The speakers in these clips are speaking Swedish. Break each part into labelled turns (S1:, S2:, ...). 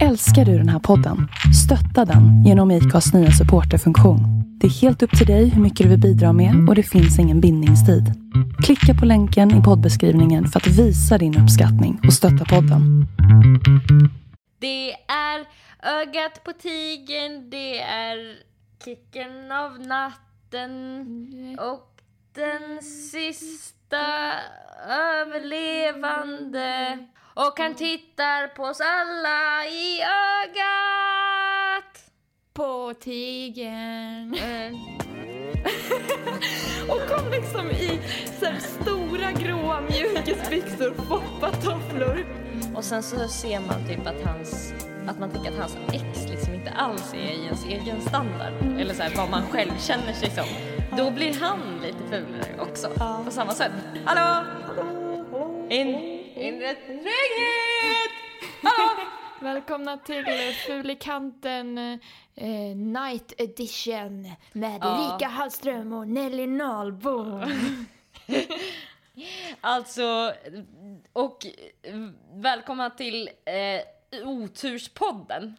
S1: Älskar du den här podden? Stötta den genom IKAs nya supporterfunktion. Det är helt upp till dig hur mycket du vill bidra med och det finns ingen bindningstid. Klicka på länken i poddbeskrivningen för att visa din uppskattning och stötta podden.
S2: Det är ögat på tigern, det är kicken av natten och den sista överlevande. Och han tittar på oss alla i ögat.
S3: På tigern.
S2: Mm.
S3: Och kom liksom i så här stora gråa mjukisbyxor, foppatofflor.
S2: Och sen så ser man typ att hans att man tycker att hans ex liksom inte alls är i ens egen standard. Eller så här, vad man själv känner sig som. Då blir han lite fulare också.
S3: Ja.
S2: På samma sätt. Hallå! In, inre trygghet! Hallå!
S3: Välkomna till Fulikanten eh, Night Edition med
S2: Ja.
S3: Erika Hallström och Nelly Nahlbom.
S2: Alltså, och välkomna till eh, Oturspodden.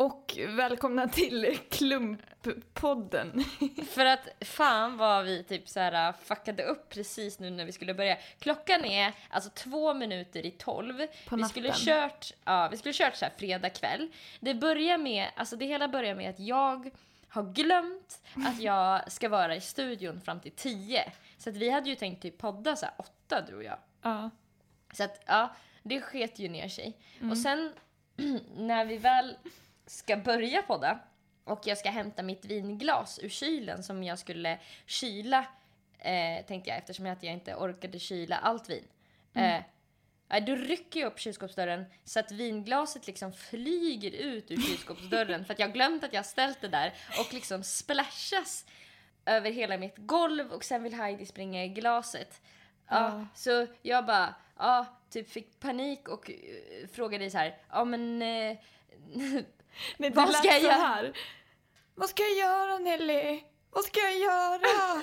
S3: Och välkomna till Klumppodden.
S2: För att fan vad vi typ så här fuckade upp precis nu när vi skulle börja. Klockan är alltså två minuter i tolv.
S3: På
S2: vi skulle kört, ja, vi skulle kört så här fredag kväll. Det börjar med, alltså det hela börjar med att jag har glömt att jag ska vara i studion fram till tio. Så att vi hade ju tänkt typ podda så här åtta du och jag.
S3: Ja.
S2: Så att ja, det sket ju ner sig. Och sen när vi väl ska börja podda och jag ska hämta mitt vinglas ur kylen som jag skulle kyla, eh, tänkte jag eftersom att jag inte orkade kyla allt vin. Eh, ja, då rycker jag upp kylskåpsdörren så att vinglaset liksom flyger ut ur kylskåpsdörren för att jag glömt att jag ställt det där och liksom splashas över hela mitt golv och sen vill Heidi springa i glaset. Ja,
S3: Ja.
S2: så jag bara, ja, typ fick panik och uh, frågade så här, ja men eh,
S3: Det
S2: Vad ska jag göra?
S3: Vad ska jag göra Nelly? Vad ska jag göra?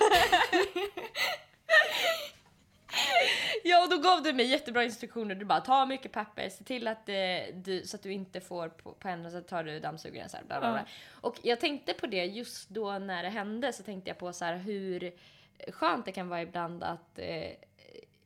S2: Ja, och då gav du mig jättebra instruktioner. Du bara, ta mycket papper, se till att eh, du, så att du inte får på, på händerna, så tar du dammsugaren så här, bla, bla, bla.
S3: Ja.
S2: Och jag tänkte på det just då när det hände, så tänkte jag på så här hur skönt det kan vara ibland att eh,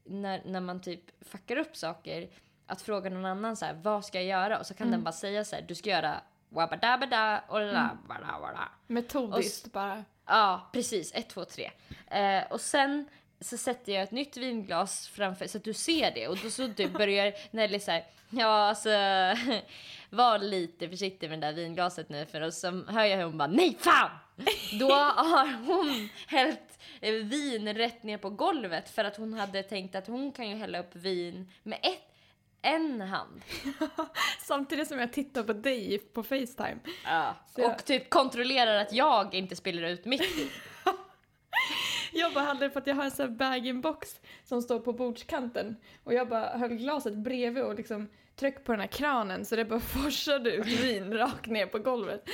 S2: när, när man typ fuckar upp saker, att fråga någon annan så här, vad ska jag göra? Och så kan den bara säga så här, du ska göra wabadabada och la bada bada.
S3: Metodiskt bara.
S2: Ja, precis. Ett, två, tre. Eh, och sen så sätter jag ett nytt vinglas framför så att du ser det och då så typ börjar Nelly så här, ja alltså var lite försiktig med det där vinglaset nu för och så hör jag hur hon bara nej fan! Då har hon hällt eh, vin rätt ner på golvet för att hon hade tänkt att hon kan ju hälla upp vin med ett, en hand.
S3: Samtidigt som jag tittar på dig på Facetime.
S2: Ja.
S3: Så jag-
S2: Och typ kontrollerar att jag inte spiller ut mitt vin.
S3: Jag bara hade för att jag har en sån här bag-in-box som står på bordskanten och jag bara höll glaset bredvid och liksom tryck på den här kranen så det bara forsade ut vin rakt ner på golvet.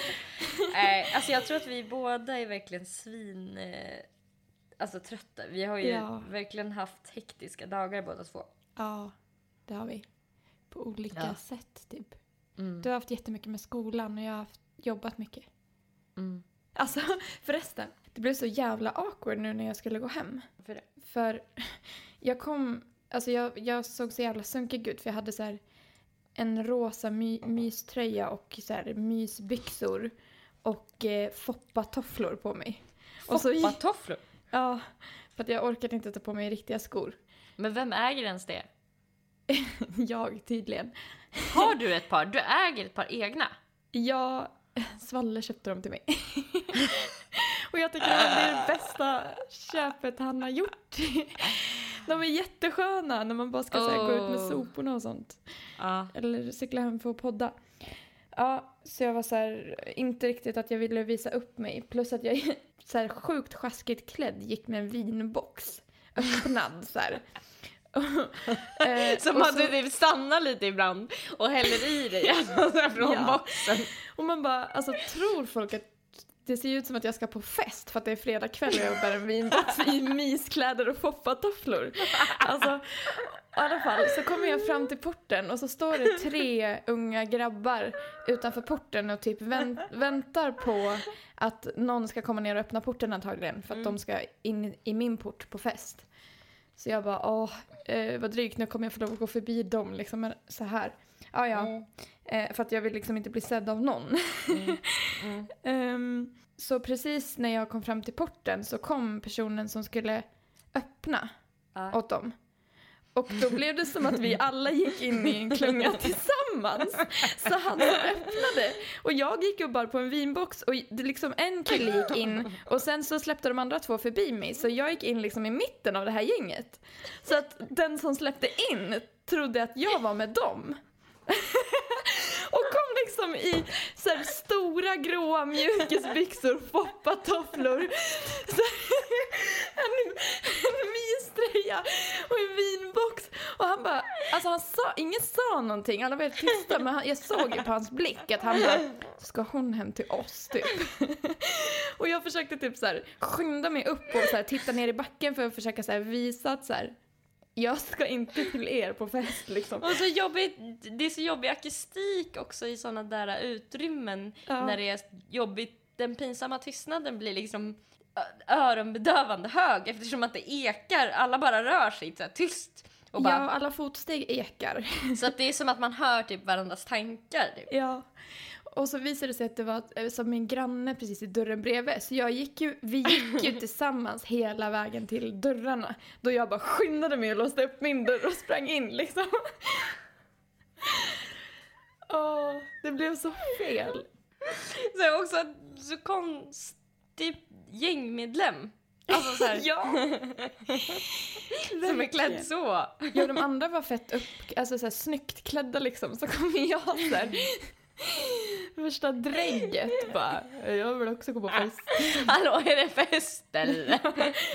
S2: Eh, alltså jag tror att vi båda är verkligen svin... Eh, alltså trötta. Vi har ju
S3: Ja.
S2: verkligen haft hektiska dagar båda två.
S3: Ja, det har vi. På olika
S2: Ja.
S3: sätt typ.
S2: Mm.
S3: Du har haft jättemycket med skolan och jag har haft, jobbat mycket.
S2: Mm.
S3: Alltså förresten, det blev så jävla awkward nu när jag skulle gå hem.
S2: För.
S3: För jag kom, alltså jag, jag såg så jävla sunkig ut för jag hade så här en rosa my, myströja och så här mysbyxor och eh, foppatofflor på mig.
S2: Foppatofflor?
S3: Ja, för att jag orkade inte ta på mig riktiga skor.
S2: Men vem äger ens det?
S3: Jag tydligen.
S2: Har du ett par? Du äger ett par egna?
S3: Jag, Svalle köpte dem till mig. och jag tycker att det är det bästa köpet han har gjort. De är jättesköna när man bara ska här, gå ut med
S2: Oh.
S3: soporna och sånt.
S2: Ja.
S3: Eller cykla hem för att podda. Ja, så jag var så här, inte riktigt att jag ville visa upp mig. Plus att jag så här sjukt sjaskigt klädd gick med en vinbox. Öppnad så här. Eh,
S2: Som att du typ stannar lite ibland och häller i dig alltså, från
S3: Ja.
S2: boxen.
S3: Och man bara, alltså tror folk att det ser ut som att jag ska på fest för att det är fredag kväll och jag bär en vinbox i myskläder och foppatofflor. Alltså, i alla fall så kommer jag fram till porten och så står det tre unga grabbar utanför porten och typ vänt, väntar på att någon ska komma ner och öppna porten antagligen för att de ska in i min port på fest. Så jag bara, åh, eh, vad drygt, nu kommer jag få lov att gå förbi dem liksom men så här. Ja, ja.
S2: Mm.
S3: Eh, för att jag vill liksom inte bli sedd av någon.
S2: Mm. Mm.
S3: Ehm, så precis när jag kom fram till porten så kom personen som skulle öppna
S2: Ja.
S3: åt dem. Och då blev det som att vi alla gick in i en klunga tillsammans. Så han öppnade. Och jag gick och bar på en vinbox och det liksom en kille gick in och sen så släppte de andra två förbi mig. Så jag gick in liksom i mitten av det här gänget. Så att den som släppte in trodde att jag var med dem. och kom liksom i så här stora gråa mjukisbyxor, foppatofflor, en, en myströja och en vinbox. Alltså han sa, ingen sa någonting, alla var helt tysta men han, jag såg ju på hans blick att han bara, ska hon hem till oss typ? och jag försökte typ så här skynda mig upp och så här, titta ner i backen för att försöka så här, visa att så här, jag ska inte till er på fest liksom.
S2: Och så jobbigt, det är så jobbig akustik också i sådana där utrymmen
S3: Ja.
S2: när det är jobbigt. Den pinsamma tystnaden blir liksom öronbedövande hög eftersom att det ekar, alla bara rör sig så tyst. Och
S3: Ja,
S2: bara,
S3: alla fotsteg ekar.
S2: Så att det är som att man hör typ varandras tankar. Typ.
S3: Ja. Och så visade det sig att det var eh, som min granne precis i dörren bredvid. Så jag gick ju, vi gick ju tillsammans hela vägen till dörrarna. Då jag bara skyndade mig och låste upp min dörr och sprang in liksom. Åh, det blev så fel.
S2: Så också så konstig gängmedlem. Alltså så här,
S3: Ja.
S2: som är klädd så.
S3: Ja, de andra var fett upp, alltså så här, snyggt klädda liksom. Så kom jag så här. Värsta drägget bara. Jag vill också gå på fest.
S2: Hallå, är det fest eller?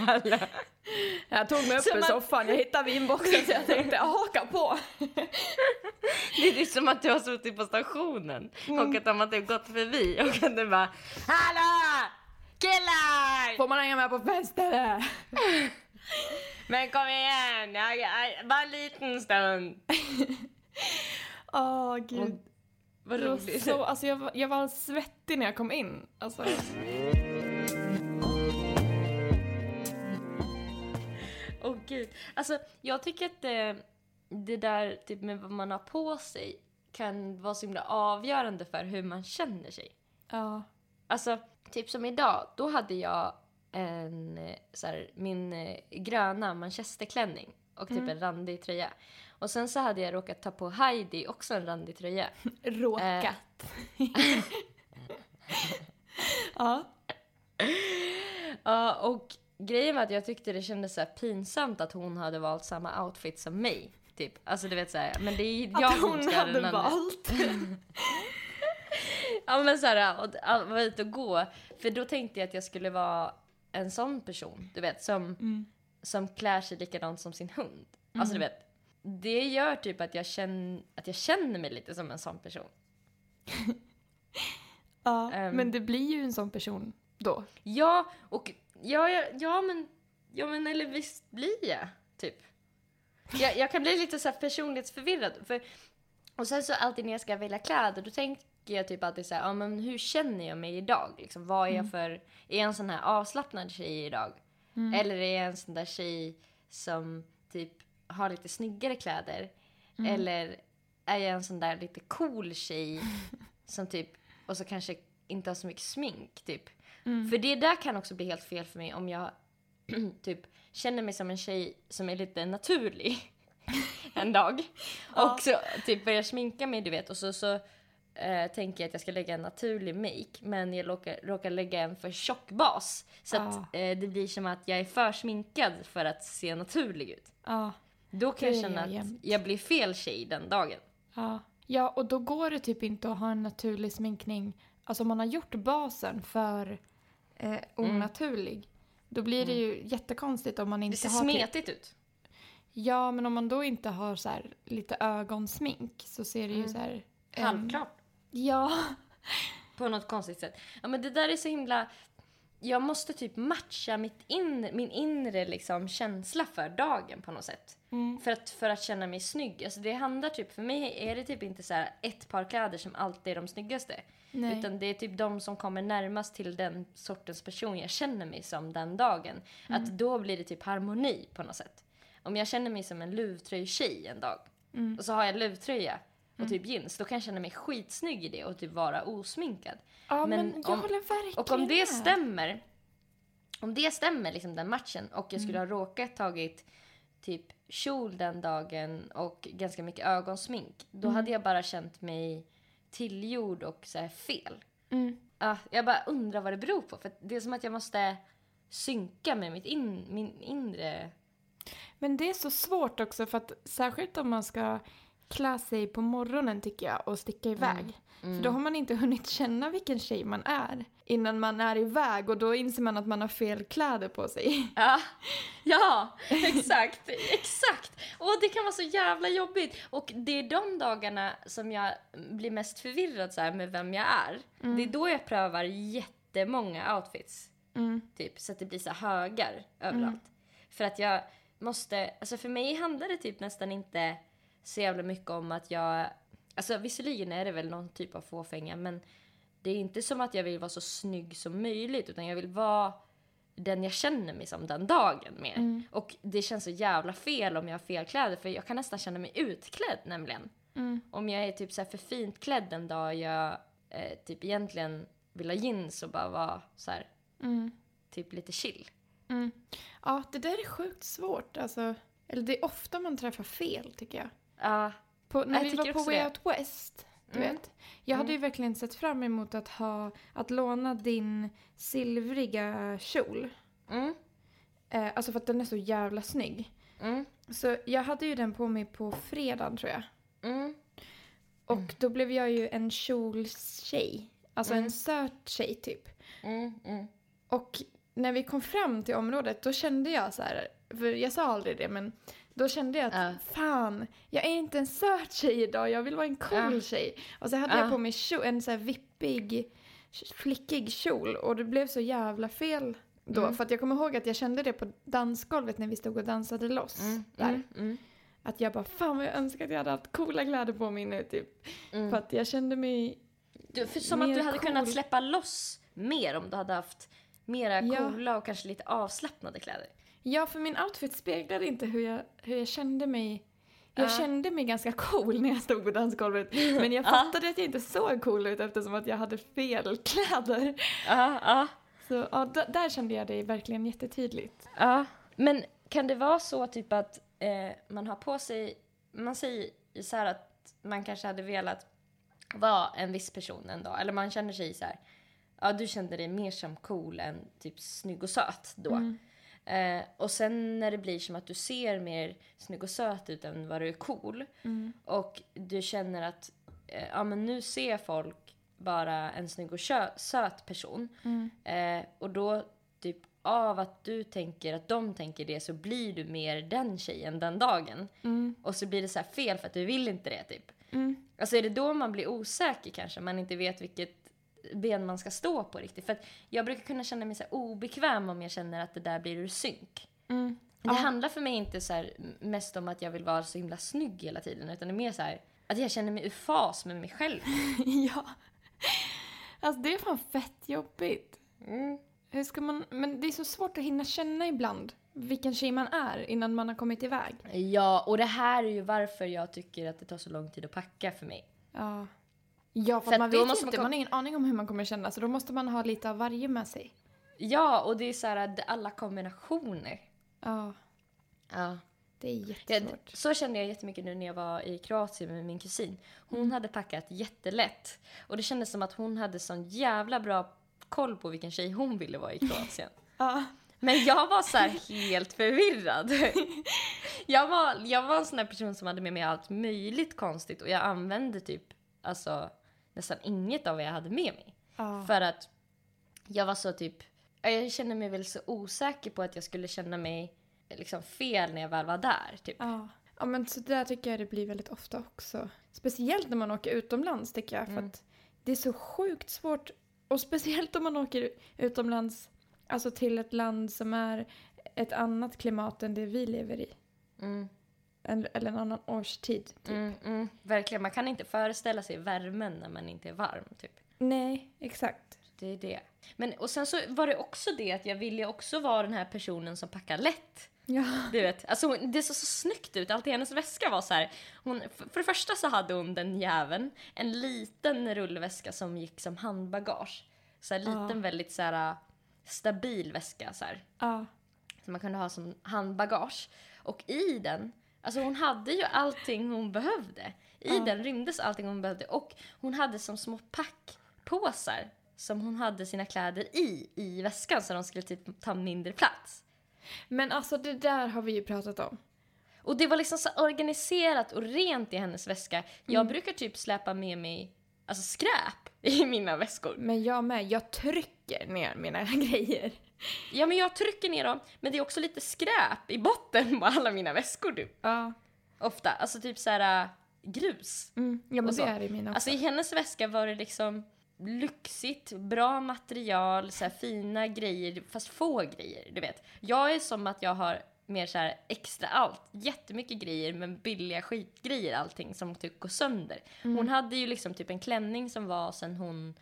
S2: Hallå.
S3: Jag tog mig upp
S2: Som
S3: ur soffan, jag hittade vinboxen så jag tänkte haka på.
S2: Det är liksom att du har suttit på stationen och att de har typ gått förbi och att du bara Hallå!
S3: Får man hänga med på fest eller?
S2: Men kom igen, bara en liten stund.
S3: Åh gud.
S2: Vad
S3: Det var
S2: roligt.
S3: så, alltså jag, var- jag var svettig när jag kom in. Alltså,
S2: Åh gud. Alltså jag tycker att det, det där typ med vad man har på sig kan vara så himla avgörande för hur man känner sig.
S3: ja.
S2: Alltså, typ som idag, då hade jag en, eh, så här, min eh, gröna manchesterklänning och typ en randig tröja. Och sen så hade jag råkat ta på Heidi också en randig tröja.
S3: Råkat. ja.
S2: Ja, och grejen var att jag tyckte det kändes så pinsamt att hon hade valt samma outfit som mig. Typ. Alltså du vet såhär, men det är jag
S3: Att
S2: som
S3: hon
S2: ska ha
S3: hade
S2: den
S3: valt.
S2: Ja men såhär, och och vara ute och gå. För då tänkte jag att jag skulle vara en sån person, du vet, som,
S3: Mm.
S2: som klär sig likadant som sin hund. Alltså du vet, det gör typ att jag, känner, att jag känner mig lite som en sån person.
S3: Ja,
S2: Ehm.
S3: men det blir ju en sån person då.
S2: Ja, och ja, ja, ja men, ja men eller visst blir jag, typ. Jag, jag kan bli lite så här personlighetsförvirrad. För, och sen så alltid när jag ska välja kläder, då tänker jag typ alltid så här, ja men hur känner jag mig idag? Liksom, vad är jag för, är jag en sån här avslappnad tjej idag? Eller är jag en sån där tjej som typ har lite snyggare kläder? Eller är jag en sån där lite cool tjej som typ, och så kanske inte har så mycket smink typ. För det där kan också bli helt fel för mig om jag typ känner mig som en tjej som är lite naturlig en dag. Och så typ börjar sminka mig du vet och så, så eh, tänker jag att jag ska lägga en naturlig make men jag råkar, råkar lägga en för tjock bas. Så att
S3: Ja.
S2: eh, det blir som att jag är för sminkad för att se naturlig ut.
S3: Ja.
S2: Då kan jag
S3: Det
S2: känna att
S3: jämt.
S2: jag blir fel tjej den dagen.
S3: Ja. ja, och då går det typ inte att ha en naturlig sminkning. Alltså om man har gjort basen för eh, onaturlig. Då blir det ju jättekonstigt om man
S2: Det
S3: inte
S2: ser
S3: har... typ-
S2: smetigt ut.
S3: Ja, men om man då inte har så här lite ögonsmink så ser det ju så här...
S2: Halvklart.
S3: Ja.
S2: På något konstigt sätt. Ja men det där är så himla... Jag måste typ matcha mitt in, min inre liksom känsla för dagen på något sätt. För, att, för att känna mig snygg. Alltså det handlar typ, för mig är det typ inte så här ett par kläder som alltid är de snyggaste.
S3: Nej.
S2: Utan det är typ de som kommer närmast till den sortens person jag känner mig som den dagen. Att då blir det typ harmoni på något sätt. Om jag känner mig som en luvtröj-tjej en dag och så har jag luvtröja och typ jeans, då kan jag känna mig skitsnygg i det och typ vara osminkad.
S3: Ja, men,
S2: Men
S3: jag
S2: om-
S3: håller verkligen
S2: Och om det stämmer, om det stämmer liksom den matchen och jag skulle ha råkat tagit typ kjol den dagen och ganska mycket ögonsmink, då hade jag bara känt mig tillgjord och så fel.
S3: Mm.
S2: Ja, jag bara undrar vad det beror på. För det är som att jag måste synka med mitt in, min inre...
S3: Men det är så svårt också för att särskilt om man ska klä sig på morgonen tycker jag och sticka iväg. För då har man inte hunnit känna vilken tjej man är innan man är iväg och då inser man att man har fel kläder på sig.
S2: Ja, ja exakt, exakt. Och det kan vara så jävla jobbigt. Och det är de dagarna som jag blir mest förvirrad så med vem jag är. Det är då jag prövar jättemånga outfits.
S3: Mm.
S2: Typ, så att det blir så högar överallt. För att jag måste, alltså för mig handlar det typ nästan inte så jävla mycket om att jag, alltså visserligen är det väl någon typ av fåfänga men det är inte som att jag vill vara så snygg som möjligt utan jag vill vara den jag känner mig som den dagen mer. Och det känns så jävla fel om jag har fel kläder för jag kan nästan känna mig utklädd nämligen.
S3: Mm.
S2: Om jag är typ så för fint klädd en dag jag eh, typ egentligen vill ha jeans och bara vara så här,
S3: Mm.
S2: typ lite chill.
S3: Mm. Ja, det där är sjukt svårt. Alltså, eller det är ofta man träffar fel tycker jag.
S2: Ja,
S3: På, när
S2: Jag
S3: vi var på Way
S2: det.
S3: Out West, du
S2: Mm.
S3: vet. Jag hade ju verkligen sett fram emot att ha, att låna din silvriga kjol.
S2: mm,
S3: Eh, alltså för att den är så jävla snygg.
S2: mm,
S3: Så jag hade ju den på mig på fredagen tror jag.
S2: mm,
S3: Och då blev jag ju en kjoltjej. Alltså
S2: Mm.
S3: en söt tjej typ.
S2: mm, mm.
S3: Och när vi kom fram till området då kände jag så här, för jag sa aldrig det men då kände jag att
S2: Ja.
S3: fan, jag är inte en söt tjej idag, jag vill vara en cool
S2: Ja.
S3: tjej. Och så hade
S2: Ja.
S3: jag på mig kjol, en så här vippig, flickig kjol och det blev så jävla fel då.
S2: Mm.
S3: För att jag kommer ihåg att jag kände det på dansgolvet när vi stod och dansade loss.
S2: Mm,
S3: där.
S2: mm, mm,
S3: Att jag bara, fan vad jag önskar att jag hade haft coola kläder på mig nu typ.
S2: mm.
S3: För att jag kände mig,
S2: Du, för som att du hade
S3: cool.
S2: kunnat släppa loss mer om du hade haft mera
S3: Ja.
S2: coola och kanske lite avslappnade kläder.
S3: Ja för min outfit speglade inte hur jag, hur jag kände mig. Jag
S2: Ja.
S3: kände mig ganska cool när jag stod på dansgolvet. Men jag
S2: Ja.
S3: fattade att jag inte såg cool ut eftersom att jag hade fel kläder.
S2: Ja,
S3: Så ja, där kände jag det verkligen jättetydligt.
S2: ja. Men kan det vara så typ att eh, man har på sig, man säger så här att man kanske hade velat vara en viss person en dag, eller man känner sig så här, ja du kände dig mer som cool än typ snygg och söt då.
S3: Mm.
S2: Eh, och sen när det blir som att du ser mer snygg och söt ut än vad du är cool
S3: Mm.
S2: och du känner att eh, ja, men nu ser folk bara en snygg och söt person
S3: Mm.
S2: eh, och då typ av att du tänker att de tänker det så blir du mer den tjejen den dagen
S3: Mm.
S2: och så blir det så här fel för att du vill inte det typ.
S3: Mm.
S2: Alltså är det då man blir osäker kanske? Man inte vet vilket ben man ska stå på riktigt. För jag brukar kunna känna mig så obekväm om jag känner att det där blir ur synk.
S3: Mm.
S2: Det
S3: Ja.
S2: handlar för mig inte så mest om att jag vill vara så himla snygg hela tiden utan det är mer så här att jag känner mig ur fas med mig själv.
S3: ja. Alltså det är fan fett jobbigt.
S2: Mm.
S3: Hur ska man, men det är så svårt att hinna känna ibland vilken tjej man är innan man har kommit iväg.
S2: Ja, och det här är ju varför jag tycker att det tar så lång tid att packa för mig.
S3: Ja. Ja, för,
S2: För
S3: man vet
S2: måste man
S3: inte,
S2: kom-
S3: man har ingen aning om hur man kommer känna, så då måste man ha lite av varje med sig.
S2: Ja, och det är så här att alla kombinationer.
S3: Ja,
S2: Ja.
S3: det är
S2: Ja,
S3: jättesvårt.
S2: så kände jag jättemycket nu när jag var i Kroatien med min kusin. Hon
S3: Mm.
S2: hade packat jättelätt. Och det kändes som att hon hade sån jävla bra koll på vilken tjej hon ville vara i Kroatien.
S3: Ja.
S2: Men jag var så här helt förvirrad. Jag var, jag var en sån där person som hade med mig allt möjligt konstigt och jag använde typ alltså, nästan inget av vad jag hade med mig.
S3: Ja.
S2: För att jag var så typ, ja, jag kände mig väl så osäker på att jag skulle känna mig liksom fel när jag väl var där. Typ.
S3: Ja. ja, men så där tycker jag det blir väldigt ofta också. Speciellt när man åker utomlands tycker jag. För
S2: Mm.
S3: att det är så sjukt svårt. Och speciellt om man åker utomlands, alltså till ett land som är ett annat klimat än det vi lever i.
S2: Mm,
S3: En, eller en annan årstid. Typ.
S2: mm, mm, verkligen, man kan inte föreställa sig värmen när man inte är varm. Typ.
S3: Nej, exakt.
S2: Det är det. Men, och sen så var det också det att jag ville också vara den här personen som packar lätt.
S3: Ja.
S2: Du vet, alltså det såg så snyggt ut. Allt i hennes väska var så här. Hon, för för det första så hade hon den jäveln en liten rullväska som gick som handbagage. Så här liten,
S3: Ja.
S2: väldigt så här stabil väska så här.
S3: Ja.
S2: Som man kunde ha som handbagage. Och i den, alltså hon hade ju allting hon behövde. I
S3: Ja.
S2: den rymdes allting hon behövde. Och hon hade som små packpåsar som hon hade sina kläder i, i väskan så de skulle typ ta mindre plats.
S3: Men alltså det där har vi ju pratat om.
S2: Och det var liksom så organiserat och rent i hennes väska. Jag brukar typ släpa med mig alltså skräp i mina väskor.
S3: Men jag med, jag trycker ner mina grejer.
S2: Ja men jag trycker ner dem, men det är också lite skräp i botten på alla mina väskor typ.
S3: Ja.
S2: Ofta, alltså typ så här äh, grus.
S3: Mm. Ja men det är det i mina också.
S2: Alltså i hennes väska var det liksom lyxigt, bra material, så här fina grejer, fast få grejer, du vet. Jag är som att jag har mer så här extra allt, jättemycket grejer men billiga skitgrejer allting som typ går sönder. Hon hade ju liksom typ en klänning som var sen hon,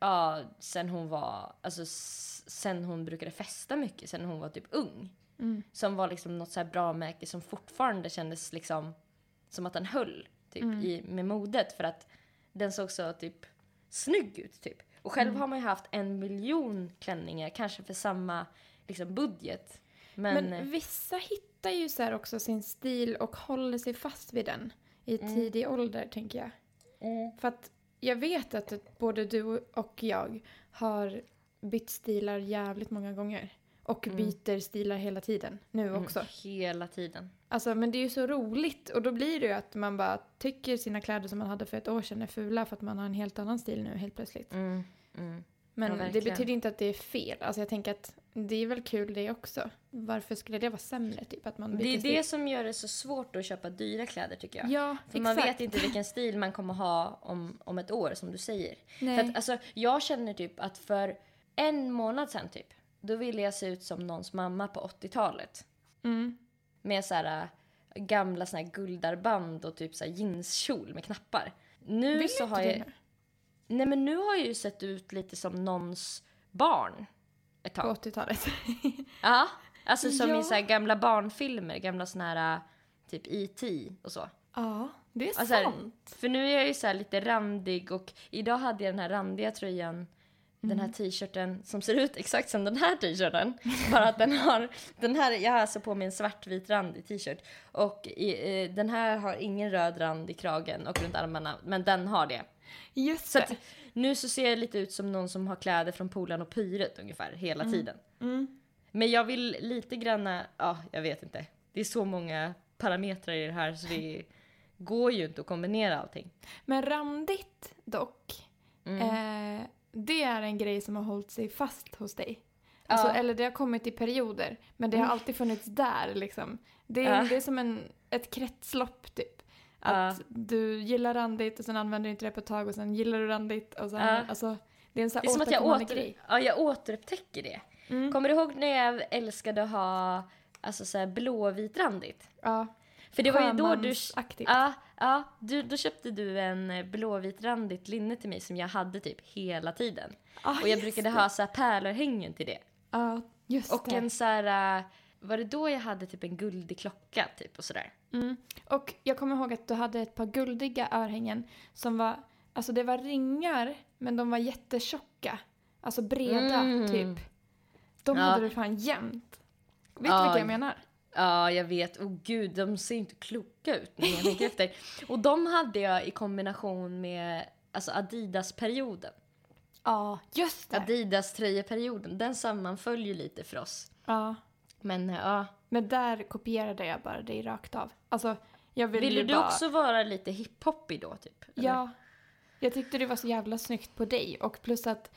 S2: ja, sen hon var, alltså sen hon brukade festa mycket, sen hon var typ ung.
S3: Mm.
S2: Som var liksom något så här bra märke som fortfarande kändes liksom som att den höll typ, i, med modet för att den såg så typ snygg ut typ. Och själv har man ju haft en miljon klänningar, kanske för samma liksom, budget. Men,
S3: Men,
S2: eh,
S3: vissa hittar ju så här också sin stil och håller sig fast vid den i tidig ålder, tänker jag.
S2: mm,
S3: För att jag vet att både du och jag har bytt stilar jävligt många gånger. Och
S2: Mm.
S3: byter stilar hela tiden, nu också.
S2: hela tiden.
S3: Alltså, men det är ju så roligt och då blir det ju att man bara tycker sina kläder som man hade för ett år sedan är fula för att man har en helt annan stil nu helt plötsligt.
S2: Mm, mm.
S3: Men
S2: Ja,
S3: det betyder inte att det är fel. Alltså jag tänker att det är väl kul det också. Varför skulle det vara sämre? Typ att man
S2: Det är
S3: stil?
S2: det som gör det så svårt att köpa dyra kläder tycker jag.
S3: Ja,
S2: För
S3: exakt.
S2: man vet inte vilken stil man kommer ha om, om ett år som du säger.
S3: Nej.
S2: För att, alltså, jag känner typ att för en månad sedan typ, då ville jag se ut som någons mamma på 80-talet.
S3: Mm.
S2: Med så här äh, gamla såna guldarband och typ så här jeanskjol med knappar. Nu
S3: Vill
S2: så har jag...
S3: nu?
S2: Nej men nu har jag ju sett ut lite som någons barn. Ett
S3: På
S2: tag.
S3: 80-talet.
S2: Ja, alltså som
S3: Ja.
S2: i så gamla barnfilmer, gamla såna här typ E.T. och så.
S3: ja, det är
S2: Alltså
S3: sant.
S2: För nu är jag ju så här lite randig och idag hade jag den här randiga tröjan, den
S3: Mm.
S2: här t-shirten som ser ut exakt som den här t-shirten. Bara att den har, den här, jag har alltså på mig en svartvit randig t-shirt och i, eh, den här har ingen röd rand i kragen och runt armarna, men den har det.
S3: Just
S2: Så att nu så ser jag lite ut som någon som har kläder från Polan och Pyret ungefär hela tiden.
S3: Mm.
S2: Men jag vill lite granna, ja jag vet inte. Det är så många parametrar i det här så det går ju inte att kombinera allting.
S3: Men randigt dock,
S2: Mm.
S3: eh, det är en grej som har hållit sig fast hos dig. Alltså,
S2: Ja.
S3: Eller det har kommit i perioder, men det har alltid funnits där liksom. Det är,
S2: Ja.
S3: det är som en, ett kretslopp typ. Att
S2: Ja.
S3: du gillar randigt och sen använder du inte det på ett tag och sen gillar du randigt och sen,
S2: Ja.
S3: alltså, det är en sån
S2: Det
S3: här
S2: är som att jag, åter, ja, jag återupptäcker det.
S3: Mm.
S2: Kommer du ihåg när jag älskade att ha alltså, så här blåvitrandigt?
S3: Ja,
S2: För det var ju då du... Ja, ja du, då köpte du en eh, blåvitrandigt linne till mig som jag hade typ hela tiden.
S3: Ah,
S2: Och jag brukade
S3: det.
S2: ha så här pärlörhängen till det.
S3: Ja, just
S2: Och
S3: det.
S2: en så här... Var det då jag hade typ en guldig klocka typ och sådär?
S3: Mm. Och jag kommer ihåg att du hade ett par guldiga örhängen som var, alltså det var ringar men de var jättetjocka. Alltså breda
S2: Mm.
S3: typ. De
S2: Ja.
S3: hade du fan jämt. Vet du
S2: Ja,
S3: vilka jag menar?
S2: Ja, jag vet. Och gud, de ser inte kloka ut när jag tänker efter. Och de hade jag i kombination med alltså Adidas-perioden.
S3: Ja, just det.
S2: Adidas tröjeperioden, den sammanföljer lite för oss.
S3: Ja.
S2: Men eh, ja,
S3: Men där kopierade jag bara dig rakt av. Alltså, jag ville
S2: ville du
S3: bara...
S2: också vara lite hiphoppig då typ? eller?
S3: Ja. Jag tyckte det var så jävla snyggt på dig och plus att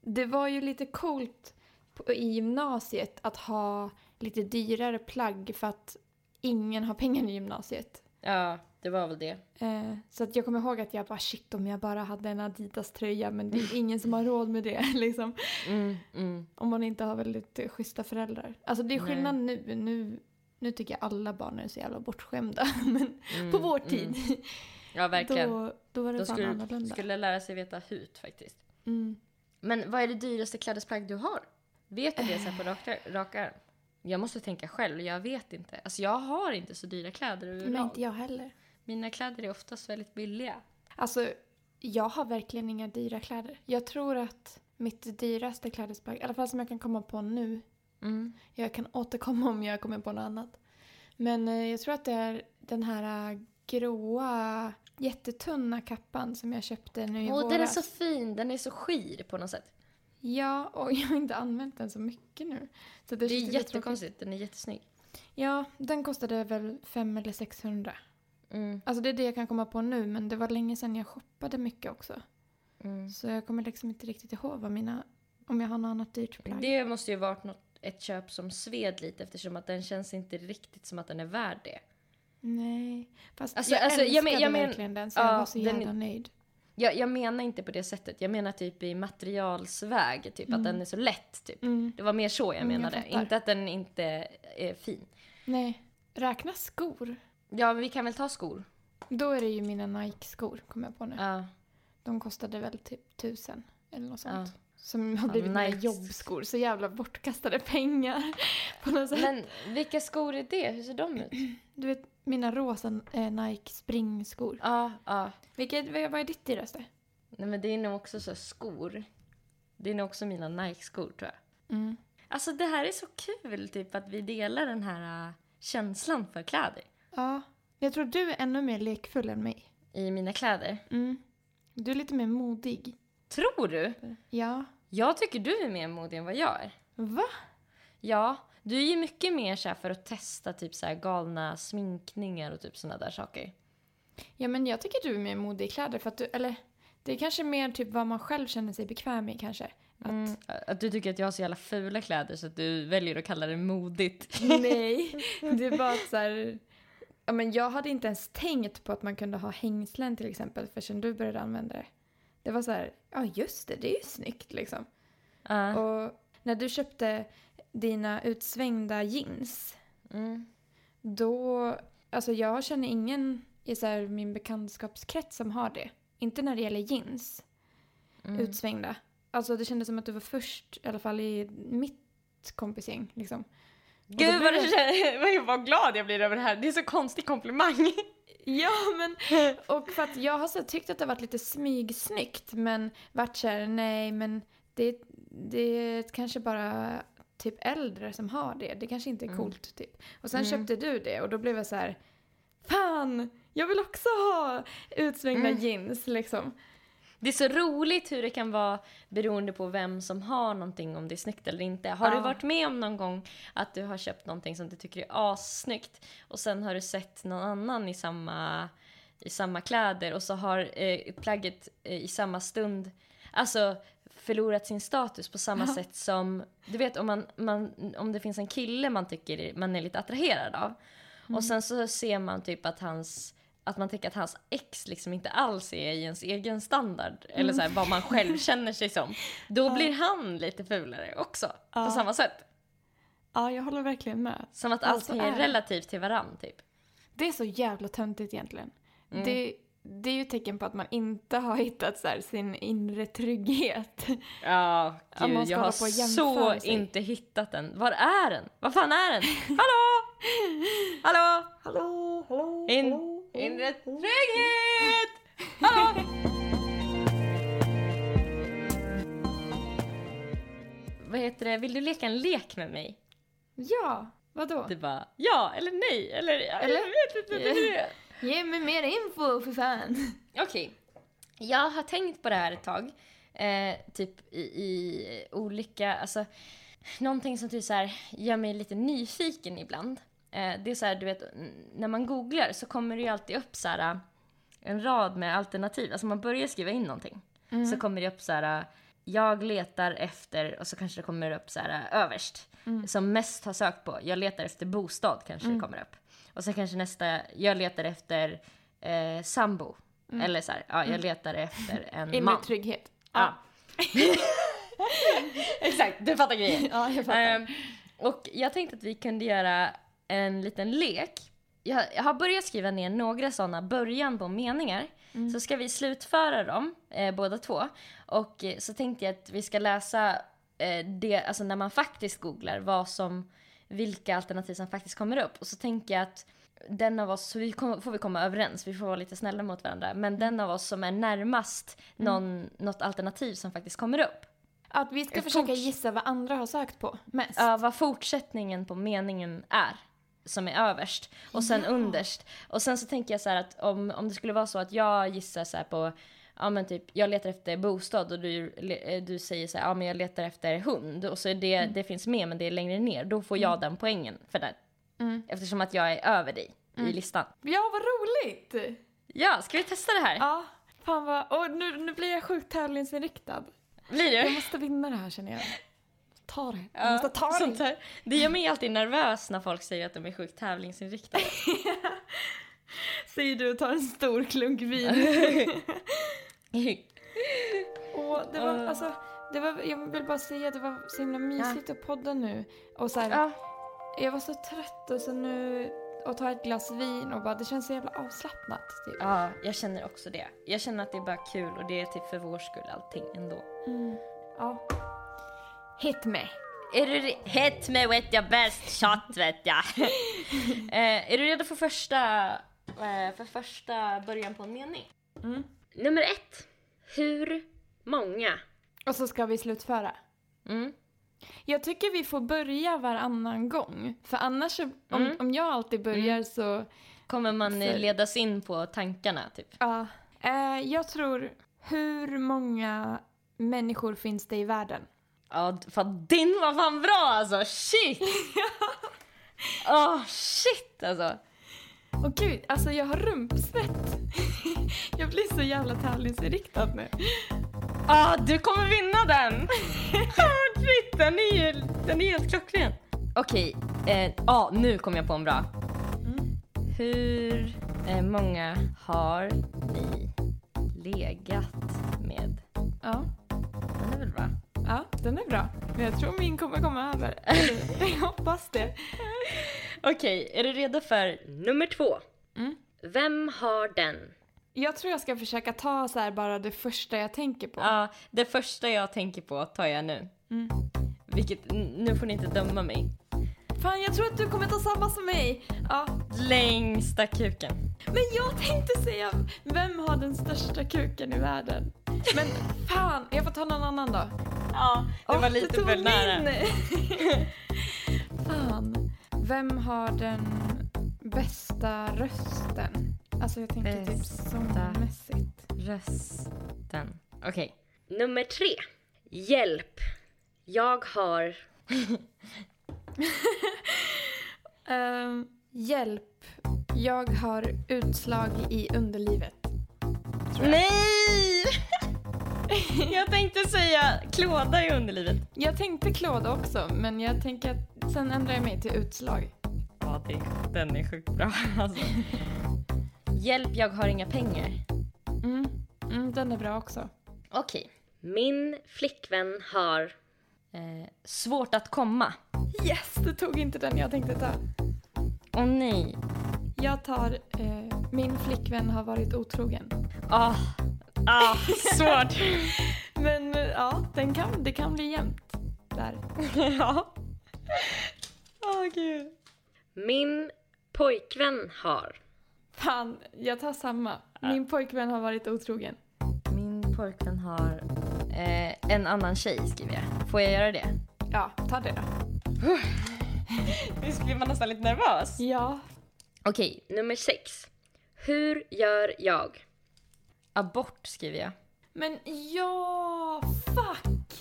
S3: det var ju lite coolt på, i gymnasiet att ha lite dyrare plagg för att ingen har pengar i gymnasiet.
S2: Ja, det var väl det.
S3: Eh, så att jag kommer ihåg att jag bara shit om jag bara hade en Adidas-tröja men det är ingen som har råd med det liksom.
S2: Mm, mm.
S3: Om man inte har väldigt eh, schyssta föräldrar. Alltså det är
S2: Nej.
S3: skillnad nu. nu. Nu tycker jag alla barn är så jävla bortskämda. Men
S2: Mm,
S3: på vår
S2: mm.
S3: tid,
S2: Ja, verkligen.
S3: då, då var det
S2: Då
S3: fan
S2: skulle,
S3: annorlunda.
S2: skulle lära sig veta hut faktiskt.
S3: Mm.
S2: Men vad är det dyraste klädesplagg du har? Vet du det så på raka, raka arm? Jag måste tänka själv, jag vet inte. Alltså jag har inte så dyra kläder
S3: Men
S2: överlag.
S3: inte jag heller.
S2: Mina kläder är oftast väldigt billiga.
S3: Alltså, jag har verkligen inga dyra kläder. Jag tror att mitt dyraste klädesplagg, i alla fall som jag kan komma på nu,
S2: Mm.
S3: jag kan återkomma om jag kommer på något annat. Men eh, jag tror att det är den här eh, gråa, jättetunna kappan som jag köpte nu i
S2: Åh,
S3: våras.
S2: den är så fin, den är så skir på något sätt.
S3: Ja, och jag har inte använt den så mycket nu. Så det,
S2: Det är jättekonstigt, den är jättesnygg.
S3: Ja, den kostade väl 500 eller 600.
S2: Mm.
S3: Alltså det är det jag kan komma på nu, men det var länge sedan jag shoppade mycket också.
S2: Mm.
S3: Så jag kommer liksom inte riktigt ihåg vad mina, om jag har något annat dyrt plagg.
S2: Det måste ju varit något, ett köp som sved lite eftersom att den känns inte riktigt som att den är värd det.
S3: Nej, fast
S2: Alltså-
S3: jag
S2: alltså, jag
S3: älskade
S2: men- jag men-
S3: verkligen den så
S2: ja,
S3: jag var så
S2: den
S3: jävla
S2: är-
S3: nöjd.
S2: Jag, jag menar inte på det sättet, jag menar typ i materialsväg, typ att den är så lätt. Typ.
S3: Mm.
S2: Det var mer så jag
S3: Mm, jag
S2: menade,
S3: fattar.
S2: inte att den inte är fin.
S3: Nej, räknas skor?
S2: Ja, men vi kan väl ta skor?
S3: Då är det ju mina Nike-skor, kommer jag på nu.
S2: Ja.
S3: De kostade väl typ tusen eller något sånt.
S2: Ja.
S3: Som har
S2: Ja,
S3: blivit mina
S2: Nikes.
S3: jobbskor. Så jävla bortkastade pengar. på något sätt.
S2: Men vilka skor är det? Hur ser de ut?
S3: Du vet, mina rosa eh, Nike springskor.
S2: Ja, ja.
S3: Vilket, vad är ditt dyraste?
S2: Nej men det är nog också så skor. Det är nog också mina Nike-skor tror jag.
S3: Mm.
S2: Alltså det här är så kul typ att vi delar den här äh, känslan för kläder.
S3: Ja, jag tror du är ännu mer lekfull än mig.
S2: I mina kläder.
S3: Mm. Du är lite mer modig.
S2: Tror du?
S3: Ja.
S2: Jag tycker du är mer modig än vad jag är.
S3: Va?
S2: Ja, du är ju mycket mer så här för att testa typ så galna sminkningar och typ såna där saker.
S3: Ja, men jag tycker du är mer modig i kläder för att du, eller det är kanske mer typ vad man själv känner sig bekväm i kanske. Att,
S2: Mm, att du tycker att jag har så jävla fula kläder så att du väljer att kalla det modigt.
S3: Nej, det är bara så här, ja men jag hade inte ens tänkt på att man kunde ha hängslen till exempel förrän du började använda det. Det var så här, ja just det, det är ju snyggt liksom.
S2: Ja.
S3: Och när du köpte dina utsvängda jeans,
S2: Mm.
S3: då, alltså jag känner ingen i så här min bekantskapskrets som har det. Inte när det gäller jeans,
S2: Mm.
S3: utsvängda. Alltså det kändes som att du var först, i alla fall i mitt kompisgäng liksom.
S2: Gud vad, känns, vad glad jag blir över det här. Det är så konstig komplimang.
S3: Ja, men och för att jag har så tyckt att det har varit lite smygsnyggt men varit så här, nej men det, det är kanske bara typ äldre som har det. Det kanske inte är
S2: Mm.
S3: coolt typ. Och sen
S2: Mm.
S3: köpte du det och då blev jag så här, fan, jag vill också ha utsvängda
S2: Mm.
S3: jeans liksom.
S2: Det är så roligt hur det kan vara beroende på vem som har någonting, om det är snyggt eller inte. Har du
S3: Ja.
S2: varit med om någon gång att du har köpt någonting som du tycker är assnyggt och sen har du sett någon annan i samma, i samma kläder och så har eh, plagget eh, i samma stund alltså förlorat sin status på samma
S3: Ja.
S2: sätt som, du vet om, man, man, om det finns en kille man tycker man är lite attraherad av och sen så ser man typ att hans att man tycker att hans ex liksom inte alls är i ens egen standard eller så här, vad man själv känner sig som. Då
S3: Ja.
S2: blir han lite fulare också
S3: Ja.
S2: på samma sätt.
S3: Ja, jag håller verkligen med.
S2: Som att
S3: Alltså,
S2: allting är
S3: är
S2: relativt till varann typ.
S3: Det är så jävla töntigt egentligen.
S2: Mm.
S3: Det, det är ju ett tecken på att man inte har hittat så här, sin inre trygghet.
S2: Ja, gud, jag har så
S3: sig.
S2: inte hittat den. Var är den? Var fan är den? Hallå? Hallå?
S3: Hallå, hallå,
S2: In, inre trygghet! Hallå? Vad heter det? Vill du leka en lek med mig?
S3: Ja, vadå?
S2: Du bara ja eller nej eller...
S3: Eller?
S2: Jag vet inte är.
S3: Ge mig mer info för fan.
S2: Okej. Jag har tänkt på det här ett tag. Eh, typ i, i olika, alltså någonting som typ så här gör mig lite nyfiken ibland. Eh, det är så här, du vet, när man googlar så kommer det ju alltid upp så här en rad med alternativ. Alltså man börjar skriva in någonting. Så kommer det upp så här jag letar efter, och så kanske det kommer upp så här överst. Som mest har sökt på, jag letar efter bostad kanske det kommer upp. Och sen kanske nästa, jag letar efter eh, sambo.
S3: Mm.
S2: Eller så här, ja, jag letar efter en
S3: Inre
S2: man.
S3: trygghet.
S2: Ja. Exakt, du fattar grejen.
S3: Ja, jag fattar.
S2: Ehm, och jag tänkte att vi kunde göra en liten lek. Jag, jag har börjat skriva ner några sådana början på meningar.
S3: Mm.
S2: Så ska vi slutföra dem, eh, båda två. Och eh, så tänkte jag att vi ska läsa eh, det, alltså när man faktiskt googlar vad som, vilka alternativ som faktiskt kommer upp. Och så tänker jag att den av oss, så vi kom, får vi komma överens, vi får vara lite snälla mot varandra. Men den av oss som är närmast någon, något alternativ som faktiskt kommer upp.
S3: Att vi ska försöka
S2: forts-
S3: gissa vad andra har sökt på mest.
S2: Ja, vad fortsättningen på meningen är som är överst och sen
S3: Ja.
S2: underst. Och sen så tänker jag så här att om, om det skulle vara så att jag gissar så på Ja men typ, jag letar efter bostad och du, le- du säger så här, ja men jag letar efter hund och så är det, det finns med men det är längre ner, då får jag den poängen för det.
S3: Mm.
S2: Eftersom att jag är över dig i listan.
S3: Ja, vad roligt!
S2: Ja, ska vi testa det här?
S3: Ja, fan vad... Och nu, nu blir jag sjukt tävlingsinriktad.
S2: Blir
S3: Jag
S2: du?
S3: måste vinna det här känner jag. Ta det. Jag
S2: Ja,
S3: måste ta det.
S2: här. Det gör mig alltid nervös när folk säger att de är sjukt tävlingsinriktade.
S3: Säger du och tar en stor klunk vin. Och det var,
S2: Uh.
S3: alltså, det var, jag vill bara säga att det var så himla mysigt att podda nu. Och så här,
S2: ja.
S3: jag var så trött och så nu och ta ett glas vin och bara det känns så jävla avslappnat. Typ.
S2: Ja, jag känner också det. Jag känner att det är bara kul och det är typ för vår skull allting ändå.
S3: Mm. Ja. Hit me.
S2: Är du Hit me with your best shot vet jag. eh, är du redo för första, eh, för första början på en mening?
S3: Mm.
S2: Nummer ett. Hur många?
S3: Och så ska vi slutföra.
S2: Mm.
S3: Jag tycker vi får börja varannan gång. För annars, så- om,
S2: Mm.
S3: om jag alltid börjar så...
S2: Kommer man
S3: För-
S2: ledas in på tankarna typ?
S3: Ja. Eh, jag tror, hur många människor finns det i världen?
S2: Ja, fan din var fan bra alltså! Shit! Åh, shit alltså!
S3: Åh gud, alltså jag har rumpsvett. jag blir så jävla tävlingsinriktad nu.
S2: Ah, du kommer vinna den! Ah, Shit, den är, ju- den är helt klockren. Okej, eh, ah, nu kom jag på en bra.
S3: Mm.
S2: Hur eh, många har ni legat med?
S3: Ja.
S2: Den är väl bra?
S3: Den är bra. Men jag tror min kommer komma över. Jag hoppas det.
S2: Okej, är du redo för nummer två?
S3: Mm.
S2: Vem har den?
S3: Jag tror jag ska försöka ta så här bara det första jag tänker på.
S2: Ja, det första jag tänker på tar jag nu.
S3: Mm.
S2: Vilket, nu får ni inte döma mig.
S3: Fan, jag tror att du kommer ta samma som mig. Ja.
S2: Längsta kuken.
S3: Men jag tänkte säga, vem har den största kuken i världen? Men fan, jag får ta någon annan då.
S2: Ja, det
S3: Åh,
S2: var lite
S3: tog
S2: för nära.
S3: fan. Vem har den bästa rösten? Alltså jag tänker typ sångmässigt.
S2: Rösten. Okej. Nummer tre. Hjälp. Jag har...
S3: Ehm, hjälp. Jag har utslag i underlivet.
S2: Nej! jag tänkte säga klåda i underlivet.
S3: Jag tänkte klåda också, men jag tänker att sen ändrar jag mig till utslag.
S2: Ja, det, den är sjukt bra. Alltså. Hjälp, jag har inga pengar.
S3: Mm. Mm, den är bra också.
S2: Okej. Min flickvän har eh, svårt att komma.
S3: Yes, du tog inte den jag tänkte ta.
S2: Åh nej.
S3: Jag tar eh, min flickvän har varit otrogen.
S2: Ah, ah, svårt.
S3: Men ja, den kan, det kan bli jämnt där.
S2: ja. Åh gud. Min pojkvän har.
S3: Fan, jag tar samma. Min pojkvän har varit otrogen.
S2: Min pojkvän har eh, en annan tjej skriver jag. Får jag göra det?
S3: Ja, ta det då.
S2: Visst blir man nästan lite nervös?
S3: Ja.
S2: Okej, nummer sex. Hur gör jag? Abort skriver jag.
S3: Men ja, fuck!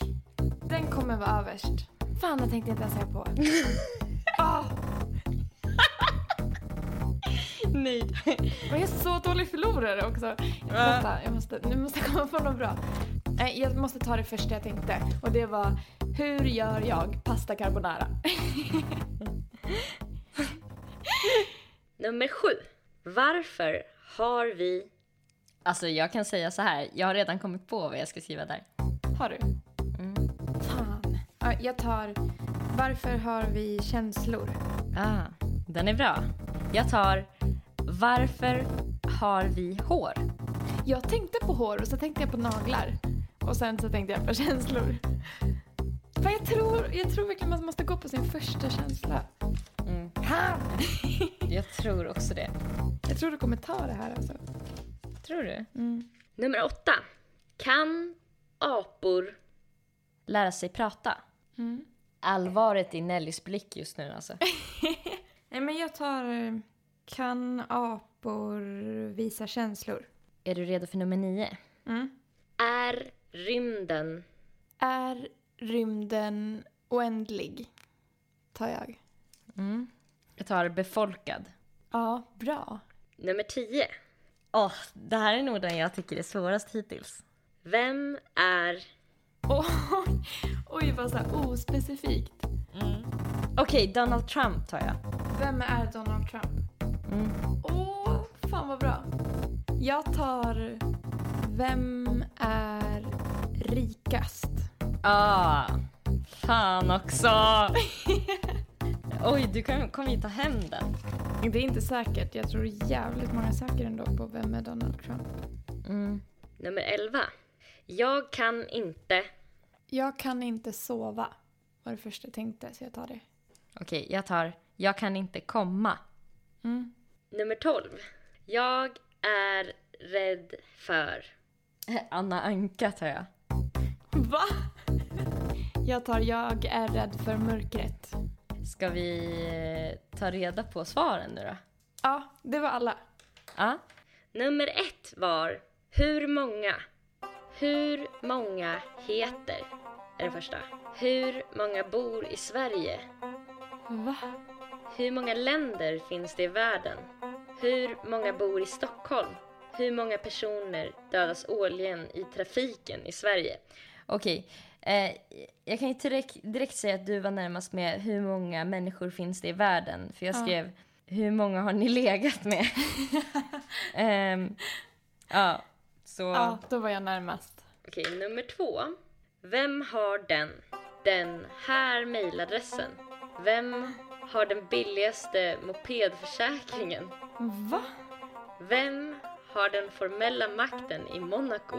S3: Den kommer vara överst. Fan, det tänkte jag inte ens säga på. Ah,
S2: Nej.
S3: jag är så dålig förlorare också. Vänta, jag måste, nu måste jag komma på något bra. Nej, jag måste ta det första jag tänkte. Och det var, hur gör jag pasta carbonara?
S2: Nummer sju. Varför
S4: har vi...
S2: Alltså jag kan säga så här, jag har redan kommit på vad jag ska skriva där.
S3: Har du?
S2: Mm.
S3: Fan. Ja, jag tar Varför har vi känslor?
S2: Ah, den är bra. Jag tar Varför har vi hår?
S3: Jag tänkte på hår och så tänkte jag på naglar. Och sen så tänkte jag på känslor. För jag tror, jag tror verkligen man måste gå på sin första känsla.
S2: Mm.
S3: Ha!
S2: Jag tror också det.
S3: Jag tror du kommer ta det här alltså.
S2: Tror du?
S3: Mm.
S4: Nummer åtta. Kan apor...
S2: Lära sig prata.
S3: Mm.
S2: Allvaret i Nellys blick just nu alltså.
S3: Nej men jag tar eh, Kan apor visa känslor?
S2: Är du redo för nummer nio?
S3: Mm.
S4: Är rymden...
S3: Är rymden oändlig? Tar jag.
S2: Mm. Jag tar befolkad.
S3: Ja, bra.
S4: Nummer tio.
S2: Åh, det här är nog den jag tycker är svårast hittills.
S4: Vem är...
S3: Oj, oj vad så här ospecifikt.
S2: Okej, Donald Trump tar jag.
S3: Vem är Donald Trump?
S2: Mm.
S3: Åh, fan vad bra. Jag tar Vem är rikast?
S2: Ah, fan också! Oj, du kan- kommer ju ta hem den.
S3: Det är inte säkert. Jag tror jävligt många söker ändå på Vem är Donald Trump?
S2: Mm.
S4: Nummer elva. Jag kan inte...
S3: Jag kan inte sova. Var det första jag tänkte, så jag tar det.
S2: Okej, jag tar Jag kan inte komma.
S3: Mm.
S4: Nummer tolv. Jag är rädd för...
S2: Anna Anka tar jag.
S3: Va? Jag tar Jag är rädd för mörkret.
S2: Ska vi eh, ta reda på svaren nu då?
S3: Ja, det var alla.
S2: Ja.
S4: Nummer ett var Hur många? Hur många heter? Är den första. Hur många bor i Sverige?
S3: Va?
S4: Hur många länder finns det i världen? Hur många bor i Stockholm? Hur många personer dödas årligen i trafiken i Sverige?
S2: Okej. Eh, jag kan ju direkt, direkt säga att du var närmast med hur många människor finns det i världen. För jag
S3: Ja.
S2: skrev hur många har ni legat med? Ehm, ja, så...
S3: Ja, då var jag närmast.
S4: Okej, nummer två. Vem har den, den här mejladressen? Vem har den billigaste mopedförsäkringen?
S3: Va?
S4: Vem har den formella makten i Monaco?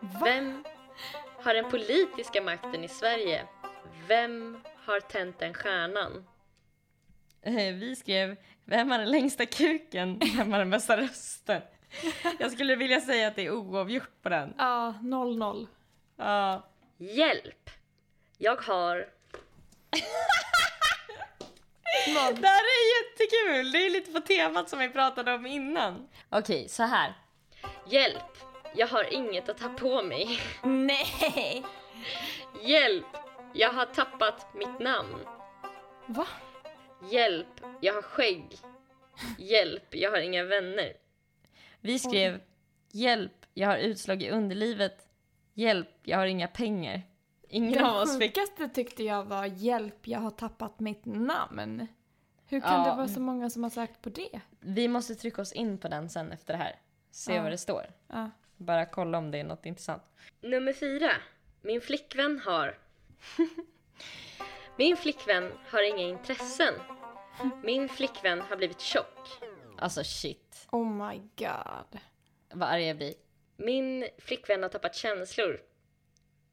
S3: Va?
S4: Vem har den politiska makten i Sverige? Vem har tänt den stjärnan?
S2: Eh, Vi skrev Vem har den längsta kuken? Vem har den bästa rösten? Jag skulle vilja säga att det är oavgjort på den.
S3: Ja, 0-0.
S2: Ja.
S4: Hjälp! Jag har...
S2: Det här är jättekul! Det är lite på temat som vi pratade om innan. Okej, så här.
S4: Hjälp! Jag har inget att ta på mig.
S3: Nej!
S4: Hjälp! Jag har tappat mitt namn.
S3: Va?
S4: Hjälp! Jag har skägg. Hjälp! Jag har inga vänner.
S2: Vi skrev Hjälp, jag har utslag i underlivet. Hjälp, jag har inga pengar. Ingen av
S3: Det
S2: oss fick...
S3: sjukaste tyckte jag var hjälp, jag har tappat mitt namn. Hur kan
S2: Ja.
S3: det vara så många som har sökt på det?
S2: Vi måste trycka oss in på den sen efter det här. Se
S3: Ja.
S2: vad det står.
S3: Ja.
S2: Bara kolla om det är något intressant.
S4: Nummer fyra. Min flickvän har... Min flickvän har inga intressen. Min flickvän har blivit tjock.
S2: Alltså shit.
S3: Oh my god.
S2: Vad arg jag blir.
S4: Min flickvän har tappat känslor.